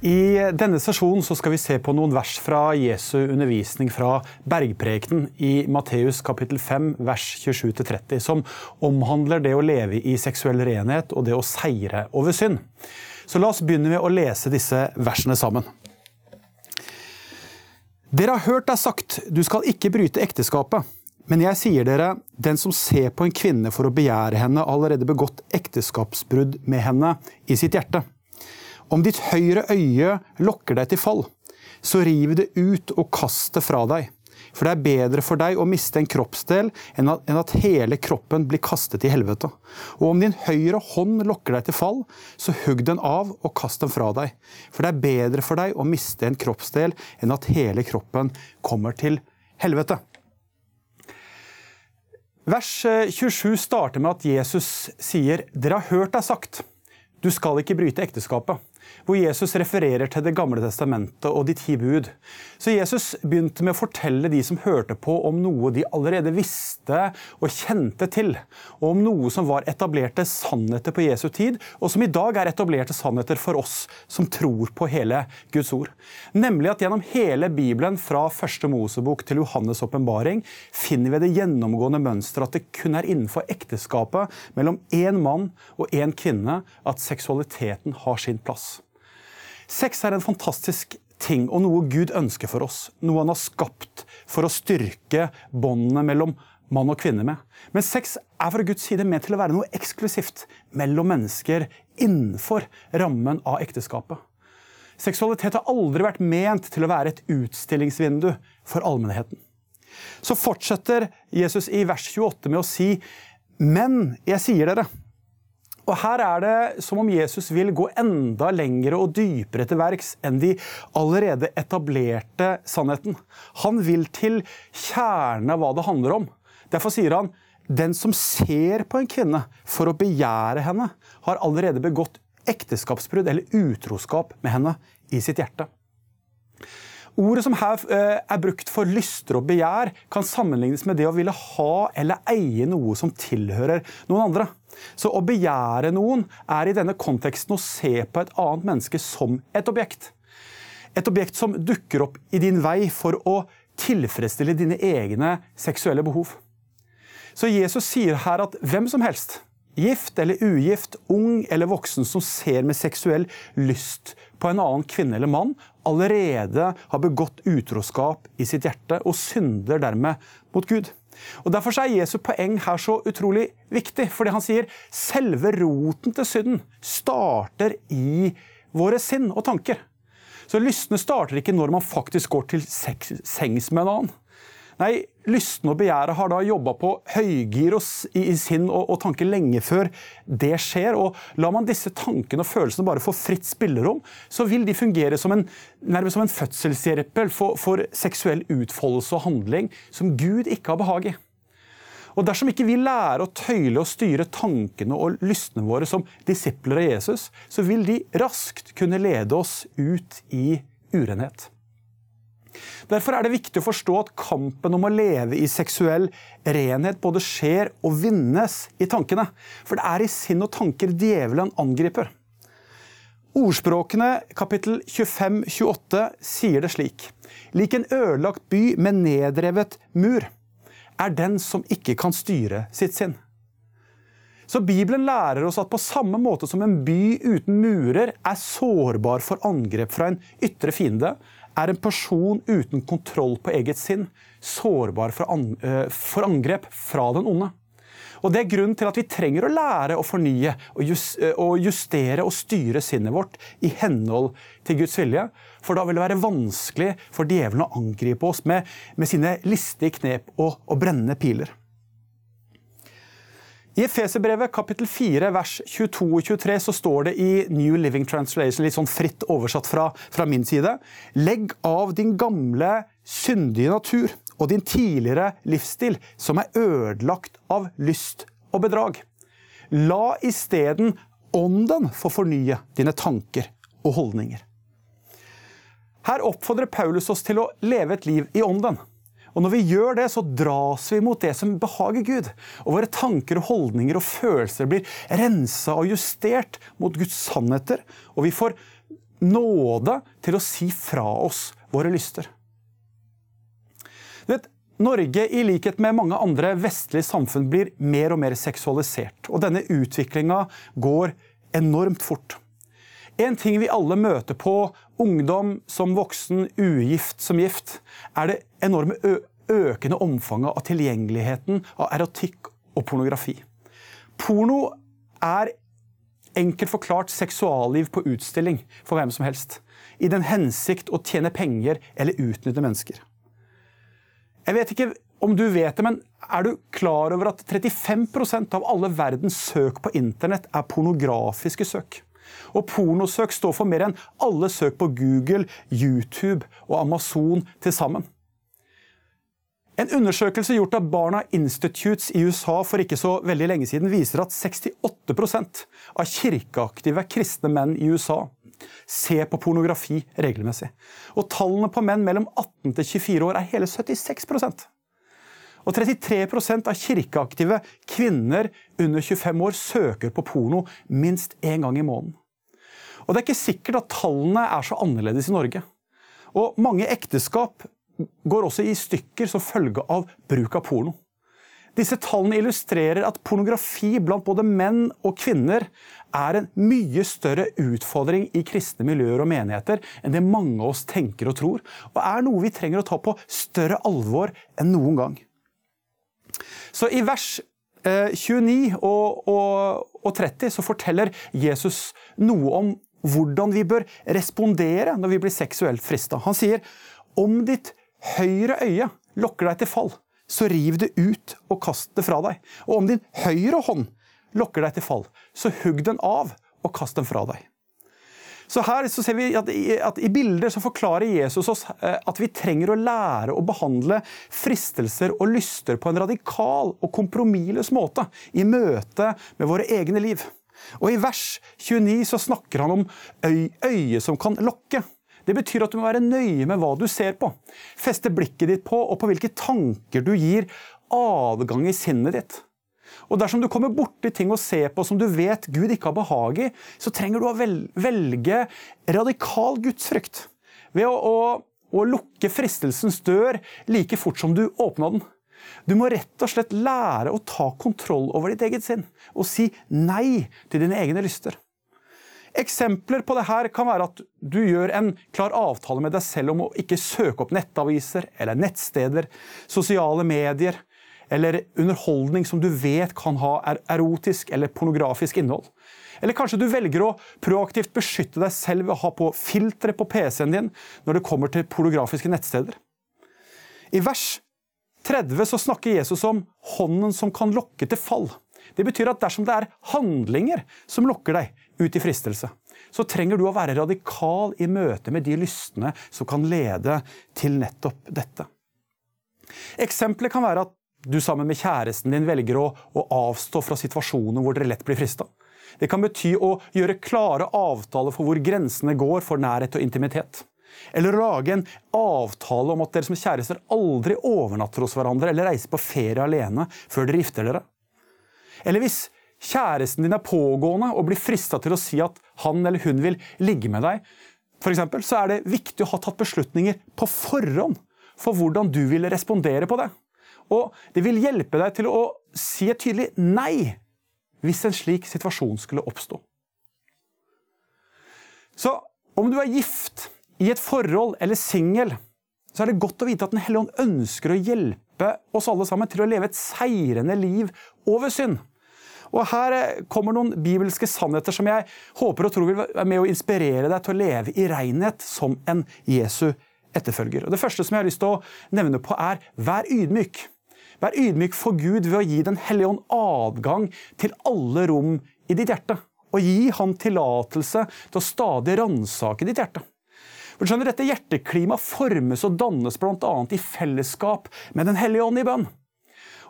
I denne sesjonen skal vi se på noen vers fra Jesu undervisning fra Bergprekenen i Matteus kapittel 5 vers 27-30, som omhandler det å leve i seksuell renhet og det å seire over synd. Så la oss begynne med å lese disse versene sammen. Dere har hørt er sagt, du skal ikke bryte ekteskapet. Men jeg sier dere, den som ser på en kvinne for å begjære henne, har allerede begått ekteskapsbrudd med henne i sitt hjerte. Om ditt høyre øye lokker deg til fall, så riv det ut og kast det fra deg. For det er bedre for deg å miste en kroppsdel enn at hele kroppen blir kastet i helvete. Og om din høyre hånd lokker deg til fall, så hugg den av og kast den fra deg. For det er bedre for deg å miste en kroppsdel enn at hele kroppen kommer til helvete. Vers 27 starter med at Jesus sier, dere har hørt deg sagt, du skal ikke bryte ekteskapet hvor Jesus refererer til Det gamle testamentet og de ti bud. Så Jesus begynte med å fortelle de som hørte på, om noe de allerede visste og kjente til. Og om noe som var etablerte sannheter på Jesu tid, og som i dag er etablerte sannheter for oss som tror på hele Guds ord. Nemlig at gjennom hele Bibelen, fra første Mosebok til Johannes' åpenbaring, finner vi det gjennomgående mønsteret at det kun er innenfor ekteskapet mellom én mann og én kvinne at seksualiteten har sin plass. Sex er en fantastisk ting og noe Gud ønsker for oss. Noe han har skapt for å styrke båndene mellom mann og kvinne med. Men sex er fra Guds side med til å være noe eksklusivt mellom mennesker innenfor rammen av ekteskapet. Seksualitet har aldri vært ment til å være et utstillingsvindu for allmennheten. Så fortsetter Jesus i vers 28 med å si, men jeg sier dere og Her er det som om Jesus vil gå enda lengre og dypere til verks enn de allerede etablerte sannheten. Han vil til kjernen av hva det handler om. Derfor sier han den som ser på en kvinne for å begjære henne, har allerede begått ekteskapsbrudd eller utroskap med henne i sitt hjerte. Ordet som her eh, er brukt for lyster og begjær, kan sammenlignes med det å ville ha eller eie noe som tilhører noen andre. Så å begjære noen er i denne konteksten å se på et annet menneske som et objekt. Et objekt som dukker opp i din vei for å tilfredsstille dine egne seksuelle behov. Så Jesus sier her at hvem som helst, gift eller ugift, ung eller voksen, som ser med seksuell lyst på en annen kvinne eller mann, allerede har begått utroskap i sitt hjerte og synder dermed mot Gud. Og Derfor er Jesu poeng her så utrolig viktig, fordi han sier selve roten til synden starter i våre sinn og tanker. Så lystene starter ikke når man faktisk går til sengs med en annen. Nei, lysten og begjæret har da jobba på høygir i, i sinn og, og tanke lenge før det skjer. og Lar man disse tankene og følelsene bare få fritt spillerom, så vil de fungere som en, nærmest som en fødselshjelper for, for seksuell utfoldelse og handling som Gud ikke har behag i. Og Dersom ikke vi lærer å tøyle og styre tankene og lystene våre som disipler av Jesus, så vil de raskt kunne lede oss ut i urenhet. Derfor er det viktig å forstå at kampen om å leve i seksuell renhet både skjer og vinnes i tankene. For det er i sinn og tanker djevelen angriper. Ordspråkene kapittel 25-28 sier det slik. Lik en ødelagt by med nedrevet mur er den som ikke kan styre sitt sinn. Så Bibelen lærer oss at på samme måte som en by uten murer er sårbar for angrep fra en ytre fiende, er en person uten kontroll på eget sinn sårbar eh, for angrep fra den onde. Og Det er grunnen til at vi trenger å lære å fornye eh, og justere og styre sinnet vårt i henhold til Guds vilje. For da vil det være vanskelig for djevelen å angripe oss med, med sine listige knep og, og brennende piler. I Efeserbrevet kapittel 4 vers 22 og 23 så står det i New Living Translation, litt sånn fritt oversatt fra, fra min side, legg av din gamle syndige natur og din tidligere livsstil som er ødelagt av lyst og bedrag. La isteden Ånden få fornye dine tanker og holdninger. Her oppfordrer Paulus oss til å leve et liv i Ånden. Og Når vi gjør det, så dras vi mot det som behager Gud. Og Våre tanker, og holdninger og følelser blir rensa og justert mot Guds sannheter. Og vi får nåde til å si fra oss våre lyster. Du vet, Norge, i likhet med mange andre vestlige samfunn, blir mer og mer seksualisert. Og denne utviklinga går enormt fort. En ting vi alle møter på, ungdom som voksen, ugift som gift, er det enorme økende omfanget av tilgjengeligheten av erotikk og pornografi. Porno er enkelt forklart seksualliv på utstilling for hvem som helst. I den hensikt å tjene penger eller utnytte mennesker. Jeg vet ikke om du vet det, men er du klar over at 35% av alle verdens søk på internett er pornografiske søk? Og pornosøk står for mer enn alle søk på Google, YouTube og Amazon til sammen. En undersøkelse gjort av Barna Institutes i USA for ikke så veldig lenge siden viser at 68% av kirkeaktive kristne menn i USA ser på pornografi regelmessig. Og tallene på menn mellom 18 til 24 år er hele 76% Og 33% av kirkeaktive kvinner under 25 år søker på porno minst én gang i måneden. Og Det er ikke sikkert at tallene er så annerledes i Norge. Og Mange ekteskap går også i stykker som følge av bruk av porno. Disse tallene illustrerer at pornografi blant både menn og kvinner er en mye større utfordring i kristne miljøer og menigheter enn det mange av oss tenker og tror, og er noe vi trenger å ta på større alvor enn noen gang. Så i vers 29 eh, og, og, og 30 så forteller Jesus noe om hvordan vi bør respondere når vi blir seksuelt frista. Han sier om ditt høyre øye lokker deg til fall, så riv det ut og kast det fra deg. Og om din høyre hånd lokker deg til fall, så hugg den av og kast den fra deg. Så her så ser vi at i, at i bilder så forklarer Jesus oss eh, at vi trenger å lære å behandle fristelser og lyster på en radikal og kompromissløs måte i møte med våre egne liv. Og I vers 29 så snakker han om øyet som kan lokke. Det betyr at du må være nøye med hva du ser på. Feste blikket ditt på og på hvilke tanker du gir adgang i sinnet ditt. Og Dersom du kommer borti ting å se på som du vet Gud ikke har behag i, så trenger du å velge radikal gudsfrykt. Ved å, å, å lukke fristelsens dør like fort som du åpna den. Du må rett og slett lære å ta kontroll over ditt eget sinn og si nei til dine egne lyster. Eksempler på dette kan være at du gjør en klar avtale med deg selv om å ikke søke opp nettaviser eller nettsteder, sosiale medier eller underholdning som du vet kan ha erotisk eller pornografisk innhold. Eller kanskje du velger å proaktivt beskytte deg selv ved å ha på filtre på PC-en din når det kommer til pornografiske nettsteder. I vers 30 så snakker Jesus om hånden som kan lokke til fall. Det betyr at dersom det er handlinger som lokker deg ut i fristelse, så trenger du å være radikal i møte med de lystne som kan lede til nettopp dette. Eksempler kan være at du sammen med kjæresten din velger å, å avstå fra situasjoner hvor dere lett blir frista. Det kan bety å gjøre klare avtaler for hvor grensene går for nærhet og intimitet. Eller å lage en avtale om at dere som kjærester aldri overnatter hos hverandre eller reiser på ferie alene før dere gifter dere. Eller hvis kjæresten din er pågående og blir frista til å si at han eller hun vil ligge med deg, for eksempel, så er det viktig å ha tatt beslutninger på forhånd for hvordan du vil respondere på det. Og det vil hjelpe deg til å si et tydelig nei hvis en slik situasjon skulle oppstå. Så om du er gift, i et forhold eller singel, så er det godt å vite at Den hellige ånd ønsker å hjelpe oss alle sammen til å leve et seirende liv over synd. Og Her eh, kommer noen bibelske sannheter som jeg håper og tror vil være med å inspirere deg til å leve i renhet som en Jesu etterfølger. Og Det første som jeg har lyst til å nevne på, er vær ydmyk. Vær ydmyk for Gud ved å gi Den hellige ånd adgang til alle rom i ditt hjerte. Og gi Han tillatelse til å stadig ransake ditt hjerte. Du skjønner, Dette hjerteklimaet formes og dannes bl.a. i fellesskap med Den hellige ånd i bønn.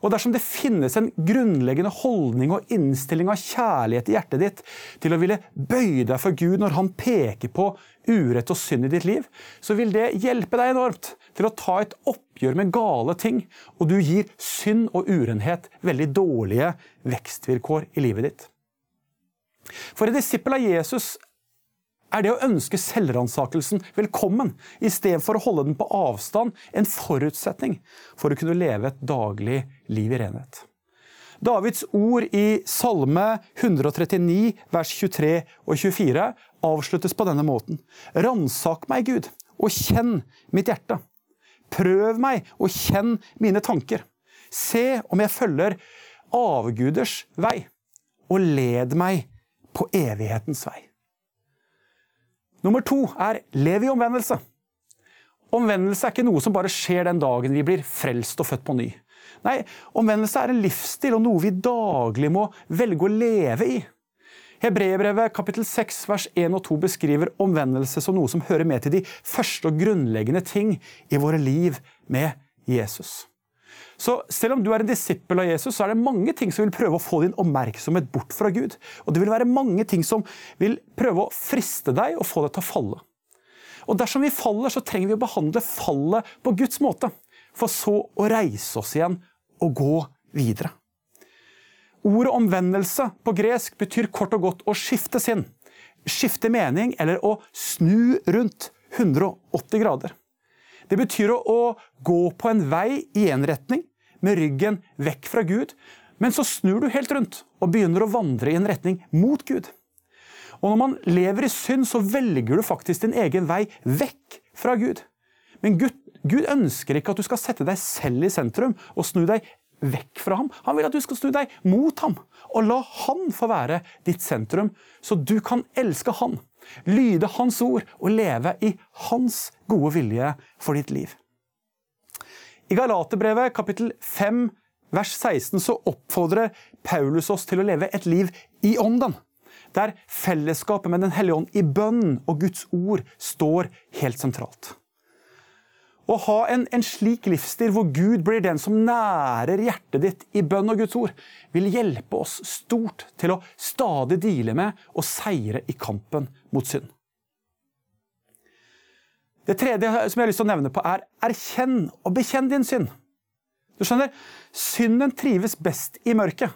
Og dersom det finnes en grunnleggende holdning og innstilling av kjærlighet i hjertet ditt til å ville bøye deg for Gud når han peker på urett og synd i ditt liv, så vil det hjelpe deg enormt til å ta et oppgjør med gale ting, og du gir synd og urenhet veldig dårlige vekstvilkår i livet ditt. For en disippel av Jesus er det å ønske selvransakelsen velkommen, i stedet for å holde den på avstand, en forutsetning for å kunne leve et daglig liv i renhet. Davids ord i Salme 139, vers 23 og 24 avsluttes på denne måten. Ransak meg, Gud, og kjenn mitt hjerte. Prøv meg og kjenn mine tanker. Se om jeg følger avguders vei, og led meg på evighetens vei. Nummer to er lev i omvendelse. Omvendelse er ikke noe som bare skjer den dagen vi blir frelst og født på ny. Nei, omvendelse er en livsstil og noe vi daglig må velge å leve i. Hebreerbrevet kapittel 6 vers 1 og 2 beskriver omvendelse som noe som hører med til de første og grunnleggende ting i våre liv med Jesus. Så selv om du er en disippel av Jesus, så er det mange ting som vil prøve å få din oppmerksomhet bort fra Gud. Og det vil være mange ting som vil prøve å friste deg og få deg til å falle. Og dersom vi faller, så trenger vi å behandle fallet på Guds måte. For så å reise oss igjen og gå videre. Ordet omvendelse på gresk betyr kort og godt å skifte sinn. Skifte mening eller å snu rundt 180 grader. Det betyr å, gå på en vei i én retning, med ryggen vekk fra Gud, men så snur du helt rundt og begynner å vandre i en retning mot Gud. Og når man lever i synd, så velger du faktisk din egen vei vekk fra Gud. Men Gud, Gud ønsker ikke at du skal sette deg selv i sentrum og snu deg vekk fra ham. Han vil at du skal snu deg mot ham, og la han få være ditt sentrum, så du kan elske han, lyde hans ord og leve i hans gode vilje for ditt liv. I Galaterbrevet kapittel 5 vers 16 så oppfordrer Paulus oss til å leve et liv i ånden. Der fellesskapet med Den hellige ånd i bønn og Guds ord står helt sentralt. Å ha en, en, slik livsstil hvor Gud blir den som nærer hjertet ditt i bønn og Guds ord, vil hjelpe oss stort til å stadig deale med og seire i kampen mot synd. Det tredje som jeg har lyst til å nevne på, er erkjenn og bekjenn din synd. Du skjønner, Synden trives best i mørket.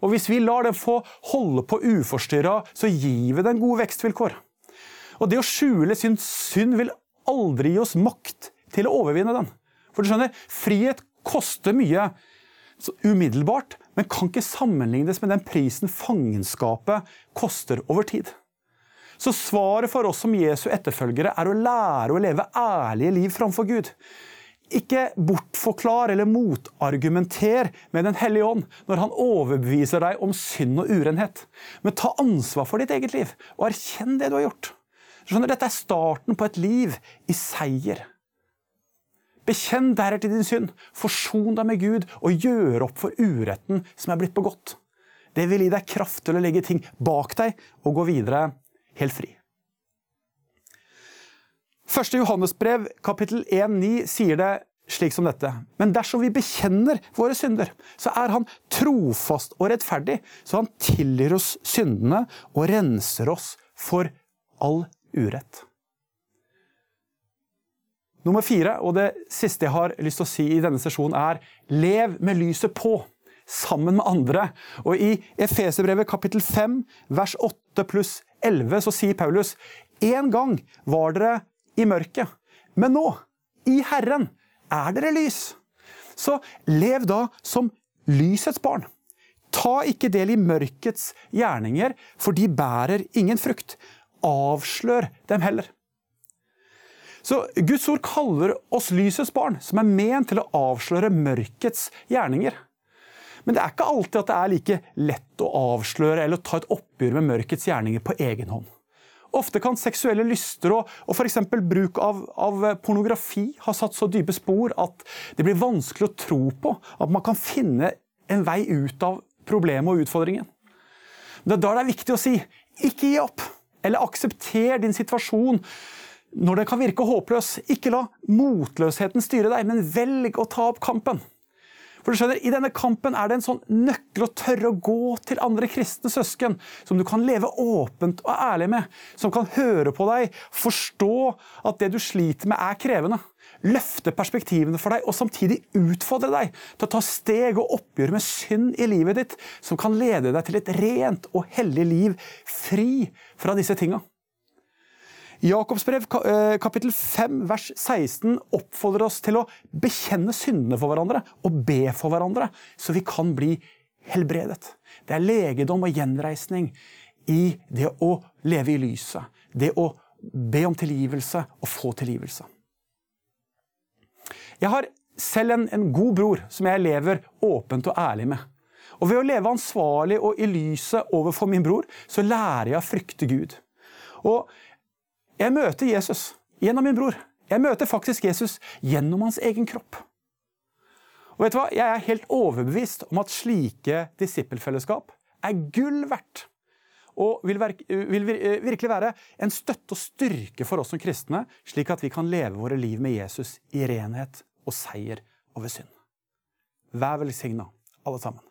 Og hvis vi lar den få holde på uforstyrra, så gir vi den gode vekstvilkår. Og det å skjule sin synd vil aldri gi oss makt til å overvinne den. For du skjønner, frihet koster mye umiddelbart, men kan ikke sammenlignes med den prisen fangenskapet koster over tid. Så svaret for oss som Jesu etterfølgere er å lære å leve ærlige liv framfor Gud. Ikke bortforklar eller motargumenter med Den hellige ånd når han overbeviser deg om synd og urenhet. Men ta ansvar for ditt eget liv, og erkjenn det du har gjort. Skjønner, Dette er starten på et liv i seier. Bekjenn deretter din synd, forson deg med Gud og gjør opp for uretten som er blitt begått. Det vil gi deg kraft til å legge ting bak deg og gå videre helt fri. Første Johannesbrev kapittel 1,9 sier det slik som dette. Men dersom vi bekjenner våre synder, så er Han trofast og rettferdig, så Han tilgir oss syndene og renser oss for all urett. Nummer fire, og det siste jeg har lyst til å si i denne sesjonen, er lev med lyset på, sammen med andre. Og i Efeserbrevet kapittel 5, vers 8 pluss 11 så sier Paulus en gang var dere i mørket, men nå, i Herren, er dere lys. Så lev da som lysets barn. Ta ikke del i mørkets gjerninger, for de bærer ingen frukt. Avslør dem heller. Så Guds ord kaller oss lysets barn, som er ment til å avsløre mørkets gjerninger. Men det er ikke alltid at det er like lett å avsløre eller ta et oppgjør med mørkets gjerninger på egen hånd. Ofte kan seksuelle lyster og, og f.eks. bruk av, av, pornografi ha satt så dype spor at det blir vanskelig å tro på at man kan finne en vei ut av problemet og utfordringen. Det er da det er viktig å si ikke gi opp, eller aksepter din situasjon når det kan virke håpløs, ikke la motløsheten styre deg, men velg å ta opp kampen. For du skjønner, I denne kampen er det en sånn nøkkel å tørre å gå til andre kristne søsken, som du kan leve åpent og ærlig med, som kan høre på deg, forstå at det du sliter med, er krevende, løfte perspektivene for deg og samtidig utfordre deg til å ta steg og oppgjør med synd i livet ditt, som kan lede deg til et rent og hellig liv, fri fra disse tinga. Jakobs brev eh, kapittel 5 vers 16 oppfordrer oss til å bekjenne syndene for hverandre og be for hverandre, så vi kan bli helbredet. Det er legedom og gjenreisning i det å leve i lyset. Det å be om tilgivelse og få tilgivelse. Jeg har selv en, en god bror som jeg lever åpent og ærlig med. Og Ved å leve ansvarlig og i lyset overfor min bror, så lærer jeg å frykte Gud. Og jeg møter Jesus gjennom min bror. Jeg møter faktisk Jesus gjennom hans egen kropp. Og vet du hva? Jeg er helt overbevist om at slike disippelfellesskap er gull verdt. Og vil, vil virkelig være en støtte og styrke for oss som kristne, slik at vi kan leve våre liv med Jesus i renhet og seier over synd. Vær velsigna, alle sammen.